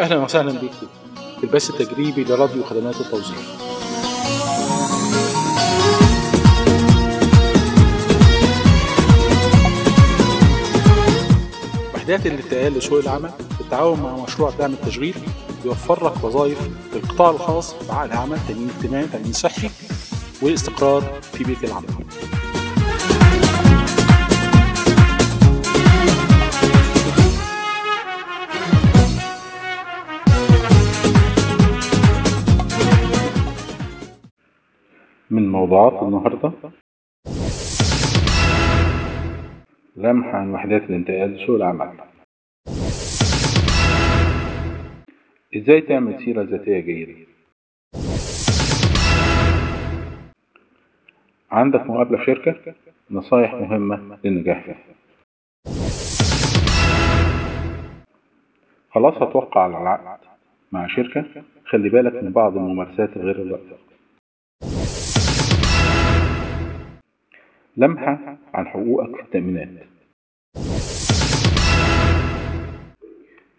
أهلا وسهلا بكم في البث التجريبي لراديو خدمات التوظيف. وحدات الانتقال لسوق العمل بالتعاون مع مشروع دعم التشغيل بيوفر لك وظائف للقطاع الخاص بعقد عمل تأمين اجتماعي تأمين صحي والاستقرار في بيئة العمل. من موضوعات النهاردة. لمحة عن وحدات الانتقال لسوق العمل. إزاي تعمل سيرة ذاتية جيدة عندك مقابلة في شركة؟ نصايح مهمة للنجاح فيها. خلاص هتوقع على العقد مع شركة. خلي بالك من بعض الممارسات الغير اللائقة لمحة عن حقوقك في التأمينات.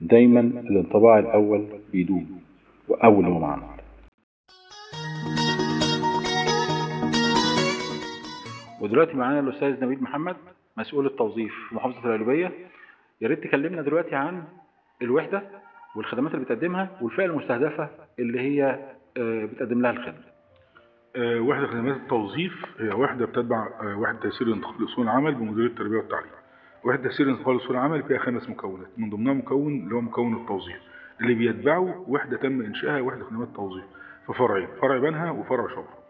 دايما الانطباع الأول بيدوم وأول ما عمل ودلوقتي معانا الأستاذ نبيل محمد مسؤول التوظيف في محافظة القليوبية يا ريت تكلمنا دلوقتي عن الوحدة والخدمات اللي بتقدمها والفئة المستهدفة اللي هي آه، بتقدم لها الخدمة. وحدة خدمات التوظيف هي وحدة بتتبع آه، وحدة تيسير الانتقال لسوق العمل بمديرية التربية والتعليم. وحدة تيسير الانتقال لسوق العمل فيها خمس مكونات من ضمنها مكون اللي هو مكون التوظيف اللي بيتبعه وحدة تم إنشائها وحدة خدمات التوظيف في فرعين فرع بنها وفرع شبرا.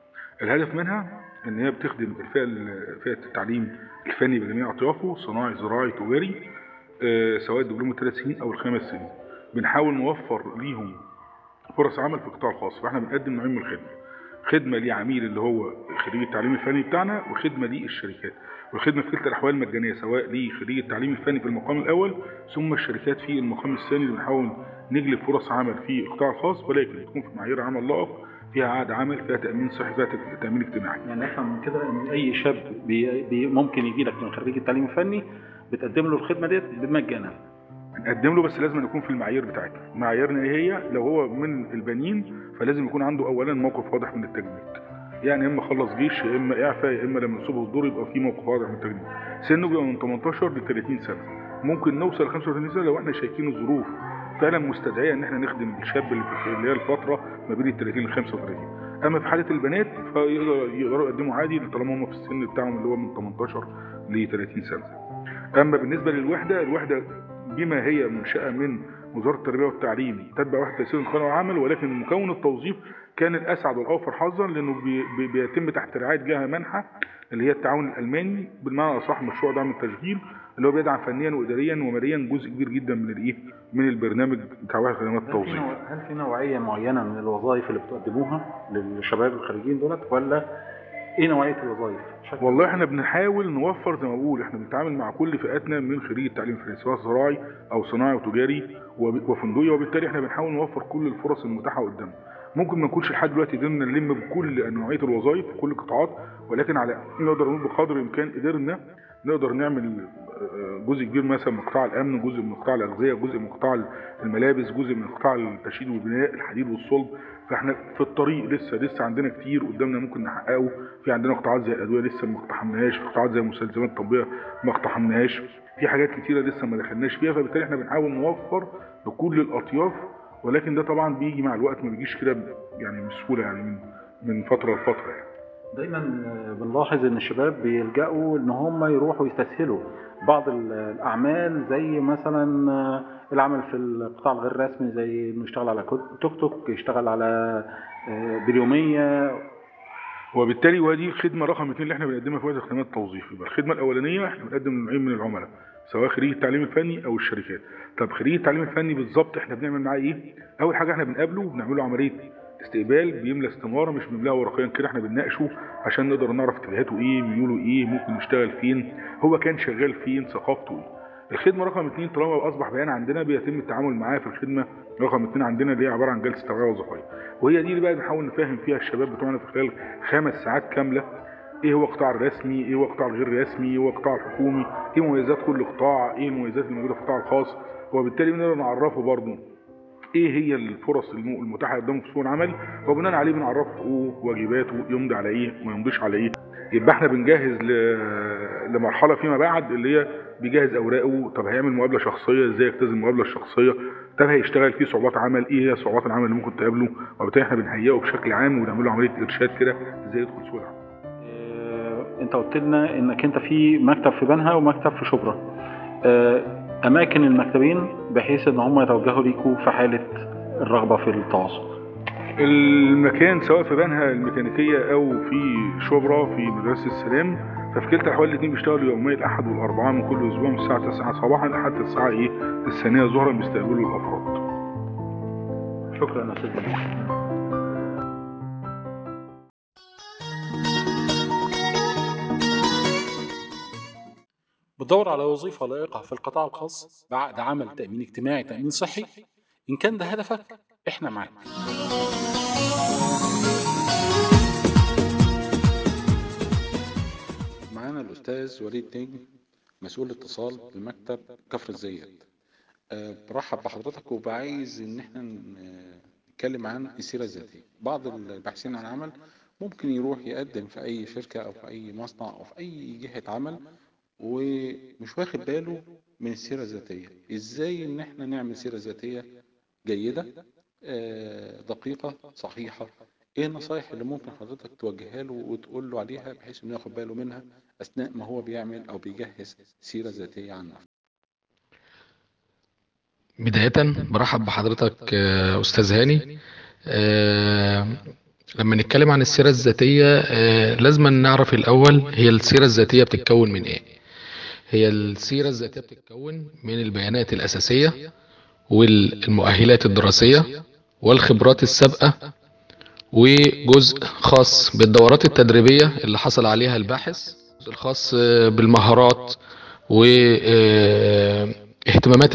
الهدف منها إن هي بتخدم الفئة فئة التعليم الفني بجميع أطيافه صناعي زراعي تجاري آه، سواء الدبلوم الثلاث سنين أو الخمس سنين. بنحاول نوفر ليهم فرص عمل في القطاع الخاص فإحنا بنقدم نوعين من الخدمة خدمة لعميل اللي هو خريج التعليم الفني بتاعنا وخدمة للشركات. والخدمه في كلتا الأحوال مجانيه سواء لخريج التعليم الفني في المقام الأول ثم الشركات في المقام الثاني اللي بنحاول نجلب فرص عمل في القطاع الخاص ولكن بتكون في معايير عمل لائق فيها عقد عمل فيها تأمين صحي فيها تأمين اجتماعي. يعني نفهم من كده إن أي شاب بي بي ممكن يجي لك من خريج التعليم الفني بتقدم له الخدمة ديت بمجانا بنقدم له بس لازم يكون في المعايير بتاعتنا. معاييرنا إيه هي؟ لو هو من البنين فلازم يكون عنده اولا موقف واضح من التجنيد يعني إما خلص جيش يا إما إعفاء يا إما لما يصيبه الدور يبقى في موقف واضح من التجنيد سنه بيبقى من 18 ل 30 سنة. ممكن نوصل ل 35 سنة لو إحنا شايفين الظروف فعلا مستدعية إن إحنا نخدم الشاب اللي في اللي هي الفترة ما بين ال 30 ل 35 أما في حالة البنات فيقدروا يقدموا عادي طالما هم في السن بتاعهم اللي هو من 18 ل 30 سنة. أما بالنسبة للوحدة الوحدة بما هي منشأة من وزارة التربية والتعليم. تتبع وحدة تيسير الانتقال والعمل ولكن مكون التوظيف كان الأسعد والأوفر حظا لأنه بي بي بيتم تحت رعاية جهة منحة اللي هي التعاون الألماني. بالمعنى الأصح مشروع دعم التشغيل اللي هو بيدعم فنيا وإداريا وماليا جزء كبير جدا من الإيه؟ من البرنامج بتاع وحدة خدمات التوظيف. هل في نوعية معينة من الوظائف اللي بتقدموها للشباب الخريجين دولت ولا إيه نوعية الوظائف؟ والله إحنا بنحاول نوفر زي ما بقول إحنا بنتعامل مع كل فئاتنا من خريج التعليم الفني سواء زراعي أو صناعي وتجاري وفندقي وبالتالي إحنا بنحاول نوفر كل الفرص المتاحة قدامنا. ممكن ما نكونش لحد دلوقتي قدرنا نلم بكل نوعية الوظائف في كل القطاعات ولكن على نقدر نقول بقدر الإمكان قدرنا نقدر نعمل آه، جزء كبير مثلا من قطاع الأمن جزء من قطاع الأغذية جزء من قطاع الملابس جزء من قطاع التشييد والبناء الحديد والصلب. فاحنا في الطريق لسه لسه عندنا كتير قدامنا ممكن نحققه. في عندنا قطاعات زي الأدوية لسه ما اقتحمناهاش قطاعات زي المستلزمات الطبيه ما اقتحمناهاش. في حاجات كتيرة لسه ما دخلناش فيها فبالتالي إحنا بنحاول نوفر لكل الأطياف ولكن ده طبعا بيجي مع الوقت ما بيجيش كده يعني بسهولة يعني من من فترة لفترة يعني. دايما بنلاحظ إن الشباب بيلجأوا إن هم يروحوا يستسهلوا. بعض ال- الأعمال زي مثلا آه، العمل في القطاع الغير رسمي زي إنه يشتغل على توك توك يشتغل على آه، باليومية وبالتالي ودي الخدمه رقم اثنين اللي إحنا بنقدمها في وحده خدمات التوظيف. يبقى الخدمة الأولانية إحنا بنقدم لنوعين من العملاء سواء خريج التعليم الفني أو الشركات. طب خريج التعليم الفني بالظبط إحنا بنعمل معاه إيه؟ أول حاجة إحنا بنقابله بنعمل له عملية استقبال بيملى استماره مش بنملاها ورقيا كده إحنا بنناقشه عشان نقدر نعرف اتجاهاته إيه ميوله إيه ممكن يشتغل فين هو كان شغال فين ثقافته إيه. الخدمة رقم اثنين طالما أصبح بيان عندنا بيتم التعامل معاه في الخدمة رقم اثنين عندنا اللي هي عبارة عن جلسة توعيه وظيفيه وهي دي اللي بقى بنحاول نفهم فيها الشباب بتوعنا في خلال خمس ساعات كاملة. إيه هو القطاع الرسمي؟ إيه هو القطاع الغير رسمي؟ إيه هو القطاع الحكومي؟ إيه مميزات كل قطاع؟ إيه المميزات اللي موجودة في القطاع الخاص؟ وبالتالي بنقدر نعرفه برضه. إيه هي الفرص الم- المتاحة قدامه في سوق العمل؟ وبناء عليه بنعرفه واجباته يمضي على إيه وما يمضيش على إيه. يبقى إحنا بنجهز. لمرحلة فيما بعد اللي هي بيجهز أوراقه طب هيعمل مقابلة شخصية إزاي يجتاز المقابله الشخصية؟ طب هيشتغل في صعوبات عمل؟ إيه هي صعوبات العمل اللي ممكن تقابله؟ وبالتالي إحنا بنهيئه بشكل عام ونعمل له عملية إرشاد كده إزاي يدخل سوق العمل. آه، أنت قلت لنا إنك أنت في مكتب في بنها ومكتب في شبرا. آه، أماكن المكتبين بحيث إن هم يتوجهوا ليكوا في حالة الرغبة في التواصل. المكان سواء في بنها الميكانيكية أو في شبرا في مدرسة السلام ففي كلتا الاحوال الاثنين بيشتغلوا يومي الأحد والاربعاء من كل أسبوع من الساعة 9 صباحا حتى الساعة إيه؟ الثانية ظهرا بيستقبلوا الأفراد. شكرا يا أستاذ. بتدور على وظيفة لائقة في القطاع الخاص بعقد عمل تأمين اجتماعي تأمين صحي إن كان ده هدفك إحنا معاك. معانا الأستاذ وليد نجم مسؤول اتصال بمكتب كفر الزيات أه برحب بحضرتك وبعايز إن إحنا ن- نتكلم عن السيرة الذاتية. بعض الباحثين عن عمل ممكن يروح يقدم في أي شركة أو في أي مصنع أو في أي جهة عمل ومش واخد باله من السيرة الذاتية. إزاي إن إحنا نعمل سيرة ذاتية جيدة؟ آه، دقيقة صحيحة. إيه النصايح اللي ممكن حضرتك توجهها له وتقول له عليها بحيث إنه ياخد باله منها أثناء ما هو بيعمل أو بيجهز سيرة ذاتية عن نفسه؟ بداية برحب بحضرتك آه، أستاذ هاني. آه، لما نتكلم عن السيرة الذاتية لازم نعرف الأول هي السيرة الذاتية بتتكون من إيه. هي السيرة الذاتية بتتكون من البيانات الأساسية والمؤهلات الدراسية والخبرات السابقة وجزء خاص بالدورات التدريبية اللي حصل عليها الباحث الخاص بالمهارات واهتمامات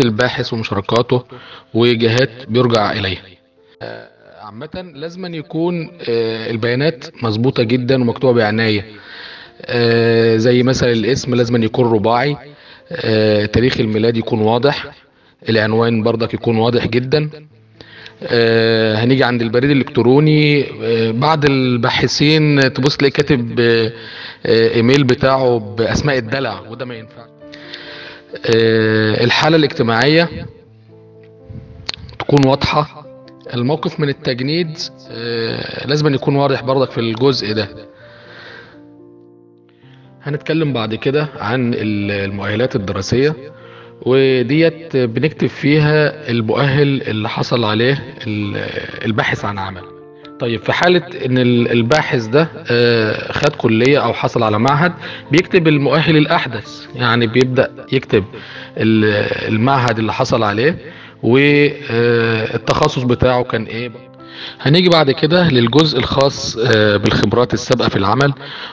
الباحث ومشاركاته وجهات بيرجع إليها. عامة لازم يكون البيانات مظبوطة جدا ومكتوبة بعناية. زي مثلا الاسم لازم يكون رباعي. آه، تاريخ الميلاد يكون واضح. العنوان برضك يكون واضح جدا. آه، هنيجي عند البريد الإلكتروني. آه، بعض الباحثين تبص تلاقي كاتب آه، آه، إيميل بتاعه بأسماء الدلع وده ما ينفعش. آه، الحالة الاجتماعية تكون واضحة. الموقف من التجنيد آه، لازم يكون واضح برضك في الجزء ده. هنتكلم بعد كده عن ال- المؤهلات الدراسية وديت بنكتب فيها المؤهل اللي حصل عليه ال- الباحث عن عمل. طيب في حالة إن ال- الباحث ده آه، خد كلية أو حصل على معهد بيكتب المؤهل الأحدث. يعني بيبدأ يكتب ال- المعهد اللي حصل عليه والتخصص بتاعه كان إيه؟ هنيجي بعد كده للجزء الخاص آه، بالخبرات السابقة في العمل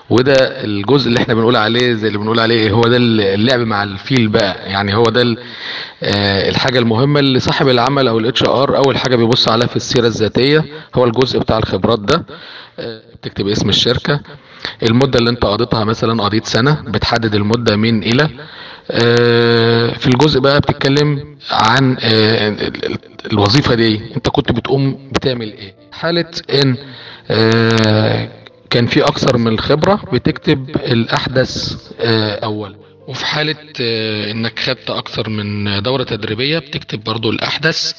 وده الجزء اللي إحنا بنقول عليه زي اللي بنقول عليه هو ده اللعب مع الفيل بقى. يعني هو ده آه، الحاجة المهمة اللي صاحب العمل أو ال HR أول حاجة بيبص عليها في السيرة الذاتية هو الجزء بتاع الخبرات ده. آه، بتكتب اسم الشركة المدة اللي انت قضيتها مثلا قضيت سنة بتحدد المدة من إلى في الجزء بقى بتتكلم عن آه، ال- ال- الوظيفة دي. انت كنت بتقوم بتعمل إيه؟ حالة ان آه، كان في أكثر من خبرة بتكتب الأحدث آه، أول. وفي حالة آه، انك خدت أكثر من دورة تدريبية بتكتب برضو الأحدث. آه،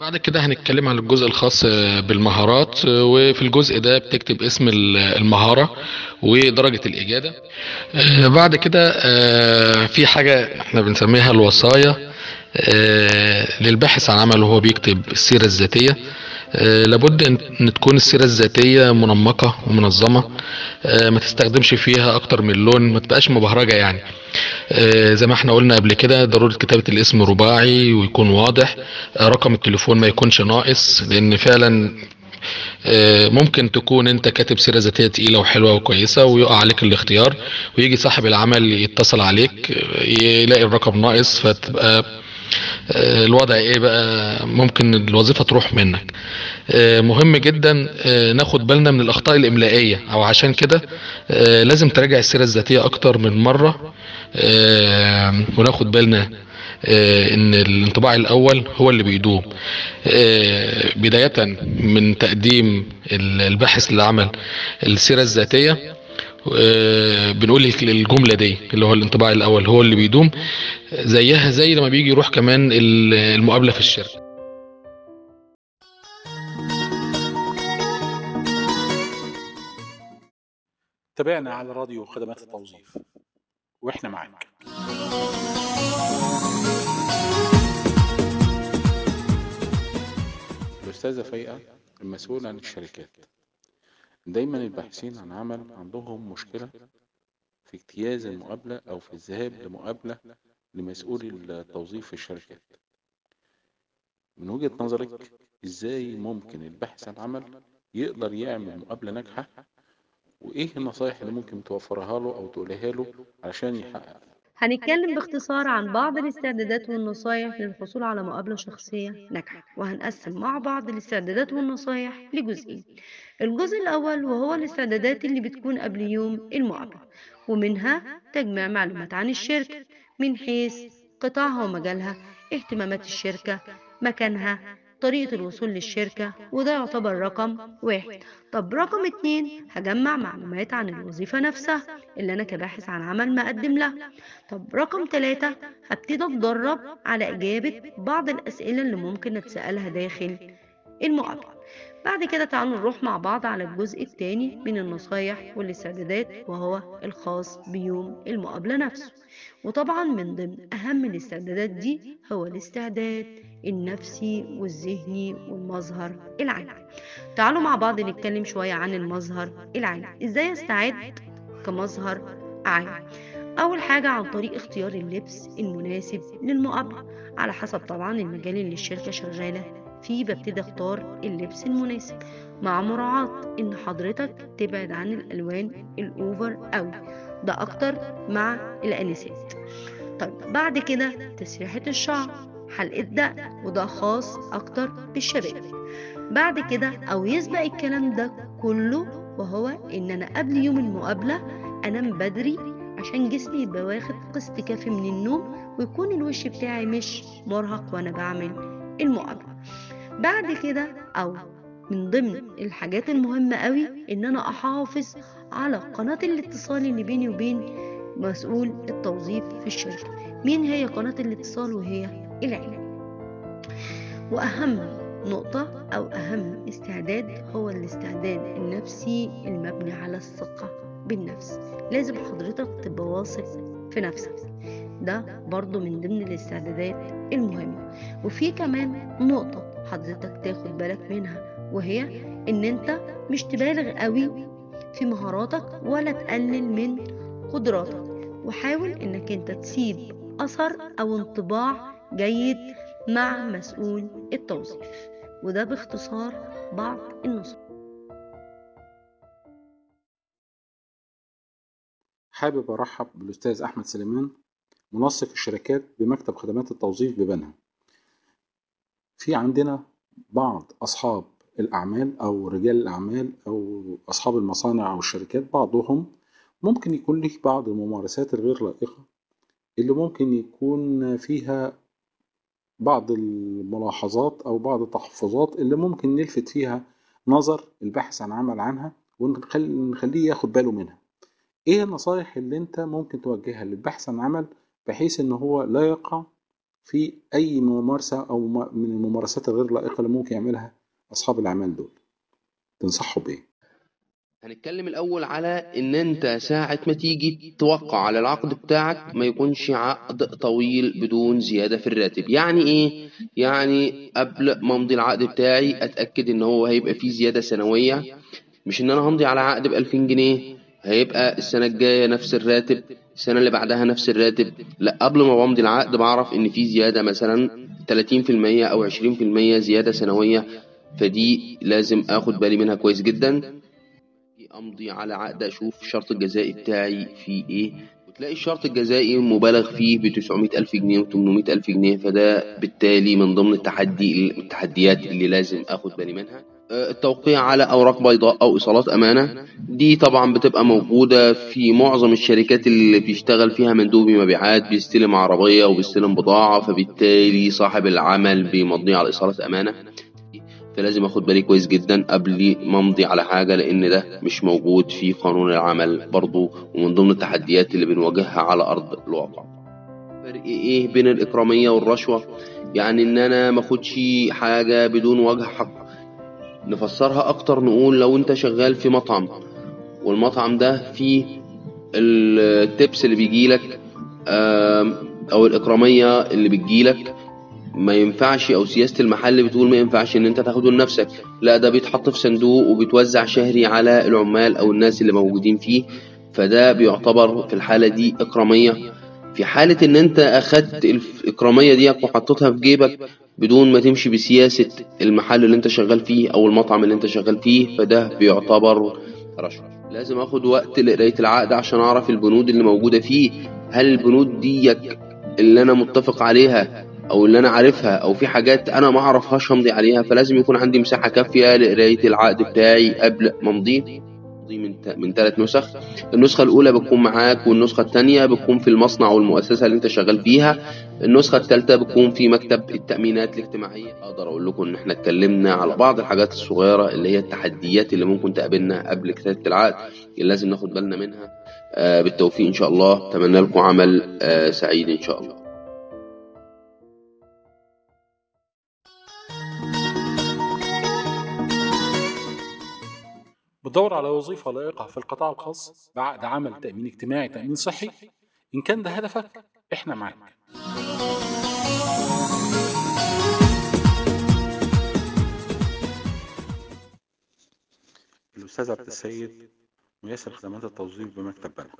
بعد كده هنتكلم عن الجزء الخاص آه، بالمهارات آه، وفي الجزء ده بتكتب اسم ال- المهارة ودرجة الإجادة. آه، بعد كده آه، في حاجة إحنا بنسميها الوصايا آه، للباحث عن عمل وهو بيكتب السيرة الذاتية. آه، لابد إن تكون السيرة الذاتية منمقة ومنظمة آه، ما تستخدمش فيها أكتر من لون ما تبقاش مبهرجة يعني. آه، زي ما إحنا قلنا قبل كده ضرورة كتابة الاسم رباعي ويكون واضح آه، رقم التليفون ما يكونش ناقص لأن فعلا آه، ممكن تكون أنت كاتب سيرة ذاتية تقيلة وحلوة وكويسة ويقع عليك الاختيار ويجي صاحب العمل يتصل عليك آه، يلاقي الرقم ناقص فتبقى آه، الوضع إيه بقى؟ ممكن الوظيفة تروح منك. آه، مهم جدا آه، ناخد بالنا من الأخطاء الإملائية. أو عشان كده آه، لازم تراجع السيرة الذاتية أكتر من مرة. آه، وناخد بالنا آه، إن الانطباع الأول هو اللي بيدوم. آه، بداية من تقديم ال- الباحث للعمل. السيرة الذاتية آه، بنقول الجملة دي اللي هو الانطباع الأول هو اللي بيدوم. زيها زي لما بيجي يروح كمان ال- المقابلة في الشركة. تابعنا على راديو خدمات التوظيف وإحنا معاك. الأستاذة فايقة المسؤول عن الشركات. دايما الباحثين عن عمل عندهم مشكلة في اجتياز المقابلة أو في الذهاب لمقابلة لمسؤولي التوظيف في الشركات. من وجهة نظرك إزاي ممكن الباحث عن عمل يقدر يعمل مقابلة ناجحة؟ وإيه النصايح اللي ممكن توفرها له أو تقولها له علشان يحقق هنتكلم باختصار عن بعض الاستعدادات والنصايح للحصول على مقابلة شخصية ناجحة. وهنقسم مع بعض الاستعدادات والنصايح لجزئين. الجزء الأول وهو الاستعدادات اللي بتكون قبل يوم المقابلة. ومنها تجميع معلومات عن الشركة من حيث قطاعها ومجالها اهتمامات الشركة مكانها طريقة الوصول للشركة وده يعتبر رقم واحد. طب رقم اتنين هجمع معلومات عن الوظيفة نفسها اللي أنا كباحث عن عمل مقدم لها. طب رقم ثلاثة هبتدي أتدرب على إجابة بعض الأسئلة اللي ممكن أتسألها داخل المقابلة. بعد كده تعالوا نروح مع بعض على الجزء الثاني من النصايح والاستعدادات وهو الخاص بيوم المقابلة نفسه. وطبعا من ضمن أهم الاستعدادات دي هو الاستعداد النفسي والذهني والمظهر العام. تعالوا مع بعض نتكلم شوية عن المظهر العام. إزاي أستعد كمظهر عام؟ أول حاجة عن طريق اختيار اللبس المناسب للمقابلة على حسب طبعا المجال اللي الشركة شغالة فيه ببتدي اختار اللبس المناسب مع مراعاة إن حضرتك تبعد عن الألوان الأوفر قوي ده أكتر مع الأنسات. طيب بعد كده تسريحة الشعر حلقة دقن وده خاص أكتر بالشباب. بعد كده أو يسبق الكلام ده كله وهو إن أنا قبل يوم المقابلة أنام بدري عشان جسمي يبقى واخد قسط كافي من النوم ويكون الوش بتاعي مش مرهق وأنا بعمل المقابلة. بعد كده أو من ضمن الحاجات المهمة قوي إن أنا أحافظ على قناة الاتصال اللي بيني وبين مسؤول التوظيف في الشركة. مين هي قناة الاتصال وهي؟ العيلة وأهم نقطة أو أهم استعداد هو الاستعداد النفسي المبني على الثقة بالنفس. لازم حضرتك تبقى واثق في نفسك. ده برضو من ضمن الاستعدادات المهمة. وفي كمان نقطة حضرتك تاخد بالك منها وهي إن أنت مش تبالغ قوي في مهاراتك ولا تقلل من قدراتك. وحاول إنك أنت تسيب أثر أو انطباع جيد مع مسؤول التوظيف. وده باختصار بعض النصائح. حابب أرحب بالأستاذ أحمد سليمان منسق الشركات بمكتب خدمات التوظيف ببنها. في عندنا بعض أصحاب الأعمال أو رجال الأعمال أو أصحاب المصانع أو الشركات بعضهم ممكن يكون له بعض الممارسات الغير لائقة اللي ممكن يكون فيها بعض الملاحظات أو بعض التحفظات اللي ممكن نلفت فيها نظر الباحث عن عمل عنها ونخليه ياخد باله منها. إيه النصايح اللي أنت ممكن توجهها للبحث عن عمل بحيث إن هو لا يقع في أي ممارسة أو من الممارسات الغير لائقة اللي ممكن يعملها أصحاب الأعمال دول؟ تنصحه بإيه؟ هنتكلم الأول على إن أنت ساعة ما تيجي توقع على العقد بتاعك ما يكونش عقد طويل بدون زيادة في الراتب. يعني إيه؟ يعني قبل ما أمضي العقد بتاعي أتأكد إن هو هيبقى فيه زيادة سنوية. مش إن أنا همضي على عقد بألفين جنيه هيبقى السنة الجاية نفس الراتب. السنة اللي بعدها نفس الراتب. لا قبل ما بمضي العقد بعرف إن في زيادة مثلا 30% أو 20% زيادة سنوية فدي لازم آخد بالي منها كويس جدا. أمضي على عقد أشوف الشرط الجزائي بتاعي فيه إيه. وتلاقي الشرط الجزائي مبالغ فيه ب 900 ألف جنيه و 800 ألف جنيه فده بالتالي من ضمن التحدي التحديات اللي لازم آخد بالي منها. التوقيع على أوراق بيضاء أو إيصالات أمانة. دي طبعا بتبقى موجودة في معظم الشركات اللي بيشتغل فيها مندوب مبيعات بيستلم عربية وبيستلم بضاعة فبالتالي صاحب العمل بيمضيه على إيصالات أمانة. فلازم آخد بالي كويس جدا قبل ما امضي على حاجة لأن ده مش موجود في قانون العمل برضو ومن ضمن التحديات اللي بنواجهها على أرض الواقع. فرق إيه بين الإكرامية والرشوة؟ يعني إن أنا ماخدش حاجة بدون وجه حق. نفسرها أكتر نقول لو أنت شغال في مطعم والمطعم ده فيه التبس اللي بيجيلك أو الإكرامية اللي بتجيلك ما ينفعش أو سياسة المحل بتقول ما ينفعش إن أنت تاخده لنفسك. لا ده بيتحط في صندوق وبيتوزع شهري على العمال أو الناس اللي موجودين فيه فده بيعتبر في الحالة دي إكرامية. في حالة إن أنت أخدت الاكرامية دي وحطيتها في جيبك بدون ما تمشي بسياسة المحل اللي انت شغال فيه أو المطعم اللي انت شغال فيه فده بيعتبر رشوة. لازم آخد وقت لقراية العقد عشان أعرف البنود اللي موجودة فيه. هل البنود ديك اللي أنا متفق عليها أو اللي أنا عارفها أو في حاجات أنا ما أعرفهاش همضي عليها فلازم يكون عندي مساحة كافية لقراية العقد بتاعي قبل ما امضيه امضيه من من ثلاث نسخ. النسخة الأولى بتكون معاك والنسخة الثانية بتكون في المصنع أو المؤسسة اللي أنت شغال فيها. النسخة الثالثه بتكون في مكتب التأمينات الاجتماعية. أقدر أقول لكم إن إحنا اتكلمنا على بعض الحاجات الصغيرة اللي هي التحديات اللي ممكن تقابلنا قبل كتابة العقد اللي لازم ناخد بالنا منها. آه، بالتوفيق إن شاء الله. أتمنى لكم عمل آه، سعيد إن شاء الله. بتدور على وظيفة لائقة في القطاع الخاص بعقد عمل تأمين اجتماعي تأمين صحي إن كان ده هدفك إحنا معاك. الأستاذ عبد السيد ميسر خدمات التوظيف بمكتب بنا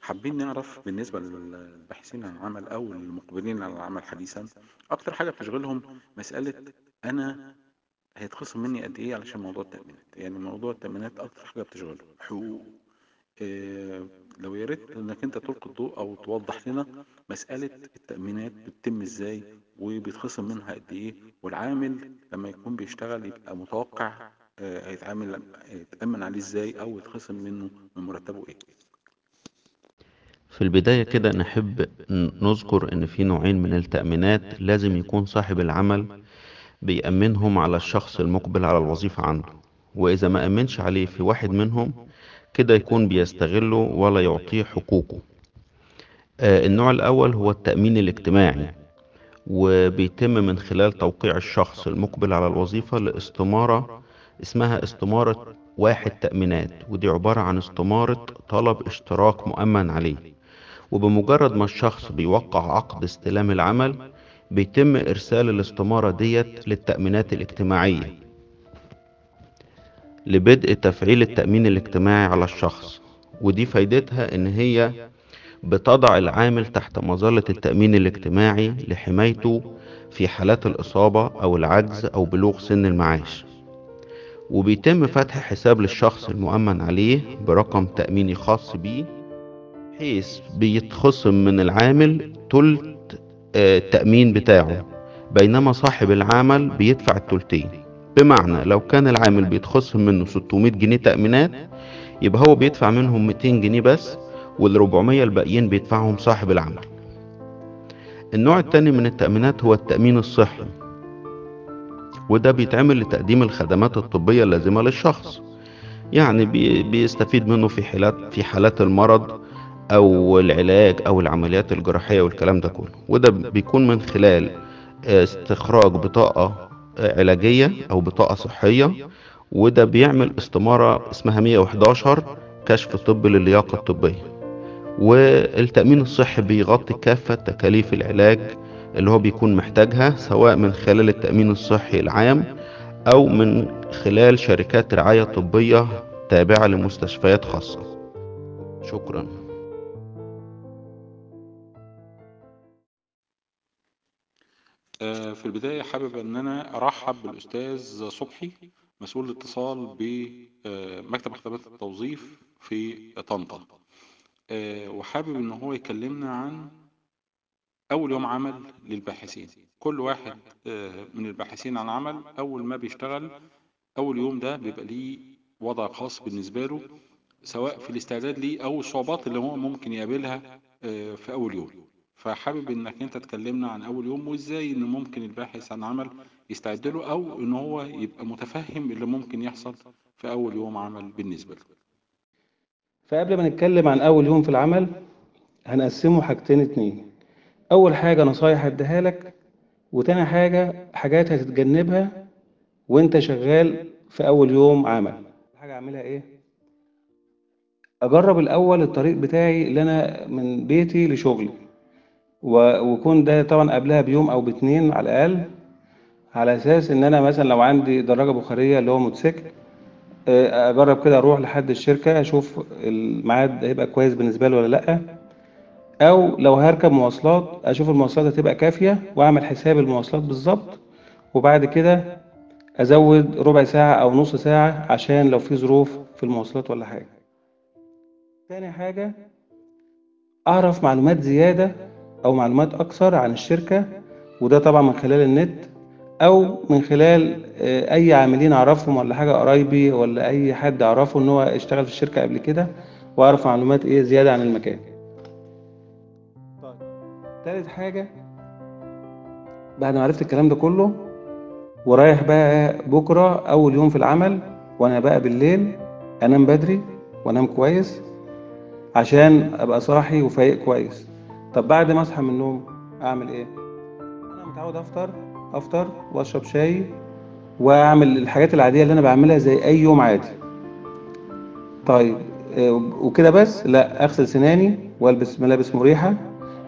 حابين نعرف بالنسبة للباحثين عن العمل أو المقبلين على العمل حديثا أكتر حاجة بتشغلهم مسألة أنا هيتخصم مني قد إيه علشان موضوع التأمينات؟ يعني موضوع التأمينات أكتر حاجة بتشغلهم حقوق. إيه لو يا ريت إنك أنت تلقي الضوء أو توضح لنا مسألة التأمينات بتتم إزاي وبيتخصم منها قد إيه والعامل لما يكون بيشتغل يبقى متوقع آه، هيتعامل يتأمن عليه إزاي أو يتخصم منه من مرتبه إيه؟ في البداية كده نحب نذكر إن في نوعين من التأمينات لازم يكون صاحب العمل بيأمنهم على الشخص المقبل على الوظيفة عنده. وإذا ما أمنش عليه في واحد منهم كده يكون بيستغله ولا يعطيه حقوقه. آه، النوع الأول هو التأمين الاجتماعي وبيتم من خلال توقيع الشخص المقبل على الوظيفة لاستمارة اسمها استمارة واحد تأمينات. ودي عبارة عن استمارة طلب اشتراك مؤمن عليه. وبمجرد ما الشخص بيوقع عقد استلام العمل بيتم إرسال الاستمارة ديت للتأمينات الاجتماعية لبدء تفعيل التأمين الاجتماعي على الشخص. ودي فايدتها إن هي بتضع العامل تحت مظلة التأمين الاجتماعي لحمايته في حالات الإصابة أو العجز أو بلوغ سن المعاش. وبيتم فتح حساب للشخص المؤمن عليه برقم تأميني خاص بيه بحيث بيتخصم من العامل تلت التأمين بتاعه. بينما صاحب العمل بيدفع التلتين. بمعنى لو كان العامل بيتخصم منه 600 جنيه تأمينات يبقى هو بيدفع منهم 200 جنيه بس وال 400 الباقيين بيدفعهم صاحب العمل. النوع التاني من التأمينات هو التأمين الصحي. وده بيتعمل لتقديم الخدمات الطبية اللازمة للشخص. يعني بي- بيستفيد منه في حالات في حالات المرض أو العلاج أو العمليات الجراحية والكلام ده كله. وده بيكون من خلال آه، استخراج بطاقة آه، علاجية أو بطاقة صحية. وده بيعمل استمارة اسمها 111 كشف طبي للياقة الطبية. والتأمين الصحي بيغطي كافة تكاليف العلاج اللي هو بيكون محتاجها سواء من خلال التأمين الصحي العام أو من خلال شركات رعاية طبية تابعة لمستشفيات خاصة. شكرا. آه، في البداية حابب إن أنا أرحب بالأستاذ صبحي مسؤول الاتصال بمكتب خدمات التوظيف في طنطا. آه، وحابب إن هو يكلمنا عن أول يوم عمل للباحثين. كل واحد آه، من الباحثين عن عمل أول ما بيشتغل أول يوم ده بيبقى ليه وضع خاص بالنسبة له سواء في الاستعداد ليه أو الصعوبات اللي هو ممكن يقابلها آه، في أول يوم. فحابب إنك أنت تكلمنا عن أول يوم وإزاي إن ممكن الباحث عن عمل يستعد له أو إن هو يبقى متفهم اللي ممكن يحصل في أول يوم عمل بالنسبة له. فقبل ما نتكلم عن أول يوم في العمل هنقسمه حاجتين اتنين. أول حاجة نصايح هديها لك وتاني حاجة حاجات هتتجنبها وأنت شغال في أول يوم عمل. حاجة أعملها إيه؟ أجرب الأول الطريق بتاعي اللي أنا من بيتي لشغلي. و- ويكون ده طبعا قبلها بيوم أو باتنين على الأقل على أساس إن أنا مثلا لو عندي دراجة بخارية اللي هو موتوسيكل آه، أجرب كده أروح لحد الشركة أشوف الميعاد هيبقى كويس بالنسبة له ولا لأ أو لو هركب مواصلات أشوف المواصلات هتبقى كافية وأعمل حساب المواصلات بالظبط وبعد كده أزود ربع ساعة أو نص ساعة عشان لو في ظروف في المواصلات ولا حاجة. تاني حاجة أعرف معلومات زيادة أو معلومات أكثر عن الشركة وده طبعا من خلال النت أو من خلال آه، أي عاملين أعرفهم ولا حاجة قرايبي ولا أي حد أعرفه إن هو اشتغل في الشركة قبل كده وأعرف معلومات إيه زيادة عن المكان. تالت حاجة بعد ما عرفت الكلام ده كله ورايح بقى بكرة أول يوم في العمل وأنا بقى بالليل أنام بدري وأنام كويس عشان أبقى صاحي وفايق كويس. طب بعد ما أصحى من النوم أعمل إيه؟ أنا متعود أفطر أفطر وأشرب شاي وأعمل الحاجات العادية اللي أنا بعملها زي أي يوم عادي. طيب آه، وكده بس؟ لا أغسل سناني وألبس ملابس مريحة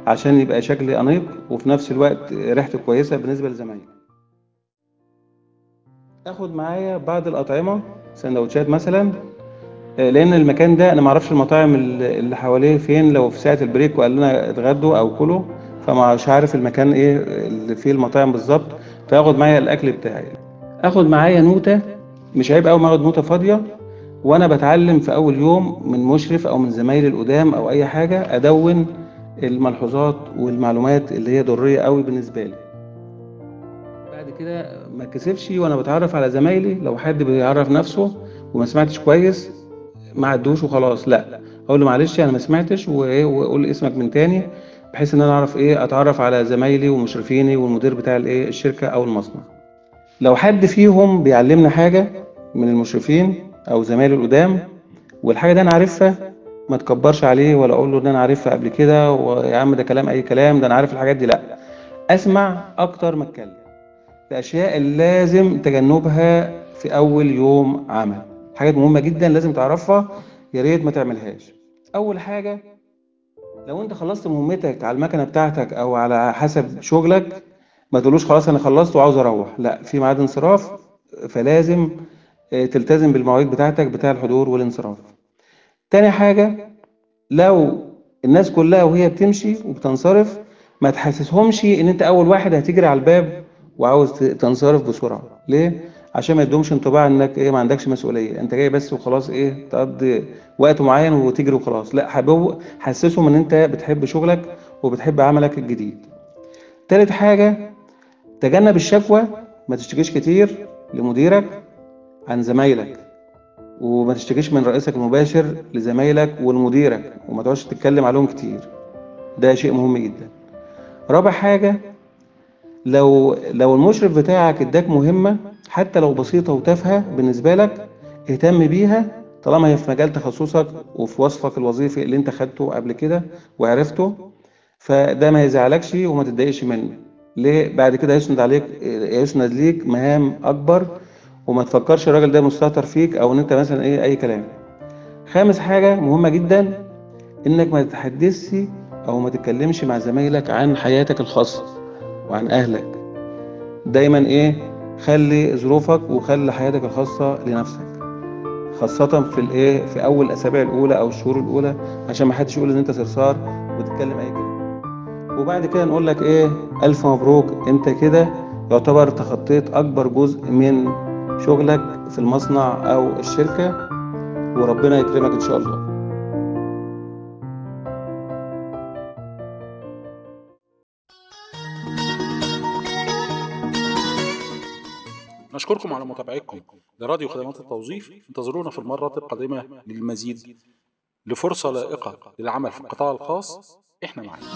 عشان يبقى شكلي أنيق وفي نفس الوقت ريحته كويسة بالنسبة لزمايلي. اخد معايا بعض الأطعمة سندوتشات مثلا لأن المكان ده أنا ما أعرفش المطاعم اللي حواليه فين لو في ساعة البريك وقال لنا اتغدوا أو كلوا فمش عارف المكان إيه اللي فيه المطاعم بالظبط فاخد معايا الأكل بتاعي. آخد معايا نوتة مش عيب قوي ما آخد نوتة فاضية وأنا بتعلم في أول يوم من مشرف أو من زمايلي القدام أو أي حاجة أدون الملحوظات والمعلومات اللي هي ضرورية قوي بالنسبة لي. بعد كده ما اتكسفش وأنا بتعرف على زمايلي لو حد بيعرف نفسه وما سمعتش كويس ما عدوش وخلاص. لا. أقول له معلش أنا ما سمعتش وإيه واقول اسمك من تاني بحيث إن أنا أعرف إيه أتعرف على زمايلي ومشرفيني والمدير بتاع الإيه الشركة أو المصنع. لو حد فيهم بيعلمنا حاجة من المشرفين أو زمايلي القدام والحاجة دي أنا عارفها ما تكبرش عليه ولا أقول له إن أنا عارفها قبل كده ويا عم ده كلام أي كلام ده أنا عارف الحاجات دي. لا. أسمع أكتر ما أتكلم. الأشياء اللي لازم تجنبها في أول يوم عمل. حاجات مهمة جدا لازم تعرفها يا ريت ما تعملهاش. أول حاجة لو أنت خلصت مهمتك على المكنة بتاعتك أو على حسب شغلك ما تقولوش خلاص أنا خلصت وعاوز أروح. لا في ميعاد انصراف فلازم آه، تلتزم بالمواعيد بتاعتك بتاع الحضور والانصراف. تاني حاجة لو الناس كلها وهي بتمشي وبتنصرف ما تحسسهمش إن أنت أول واحد هتجري على الباب وعاوز تنصرف بسرعة. ليه؟ عشان ما يدومش انطباع انك إيه ما عندكش مسؤولية. انت جاي بس وخلاص إيه تقضي وقت معين وتجري وخلاص. لا حبوب حسسهم ان انت بتحب شغلك وبتحب عملك الجديد. تالت حاجة تجنب الشكوى ما تشتكيش كتير لمديرك عن زمايلك وما تشتكيش من رئيسك المباشر لزمايلك ولمديرك وما تقعدش تتكلم عليهم كتير. ده شيء مهم جدا. رابع حاجة لو لو المشرف بتاعك اداك مهمة حتى لو بسيطة وتافهة بالنسبة لك اهتم بيها طالما هي في مجال تخصصك وفي وصفك الوظيفي اللي انت خدته قبل كده وعرفته فده ما يزعلكش وما تتضايقش منه. ليه؟ بعد كده يسند عليك يسند ليك مهام أكبر وما تفكرش الراجل ده مستهتر فيك أو إن أنت مثلا إيه أي كلام. خامس حاجة مهمة جدا إنك ما تتحدثش أو ما تتكلمش مع زمايلك عن حياتك الخاصة. وعن أهلك. دايما إيه؟ خلي ظروفك وخلي حياتك الخاصة لنفسك. خاصة في الإيه؟ في أول الأسابيع الأولى أو الشهور الأولى عشان ما حدش يقول إن أنت صرصار وتتكلم أي كلام. وبعد كده نقول لك إيه؟ ألف مبروك. أنت كده يعتبر تخطيت أكبر جزء من شغلك في المصنع أو الشركة وربنا يكرمك إن شاء الله. نشكركم على متابعتكم. لراديو خدمات التوظيف. انتظرونا في المرة القادمة للمزيد لفرصة لائقة للعمل في القطاع الخاص. إحنا معاكم.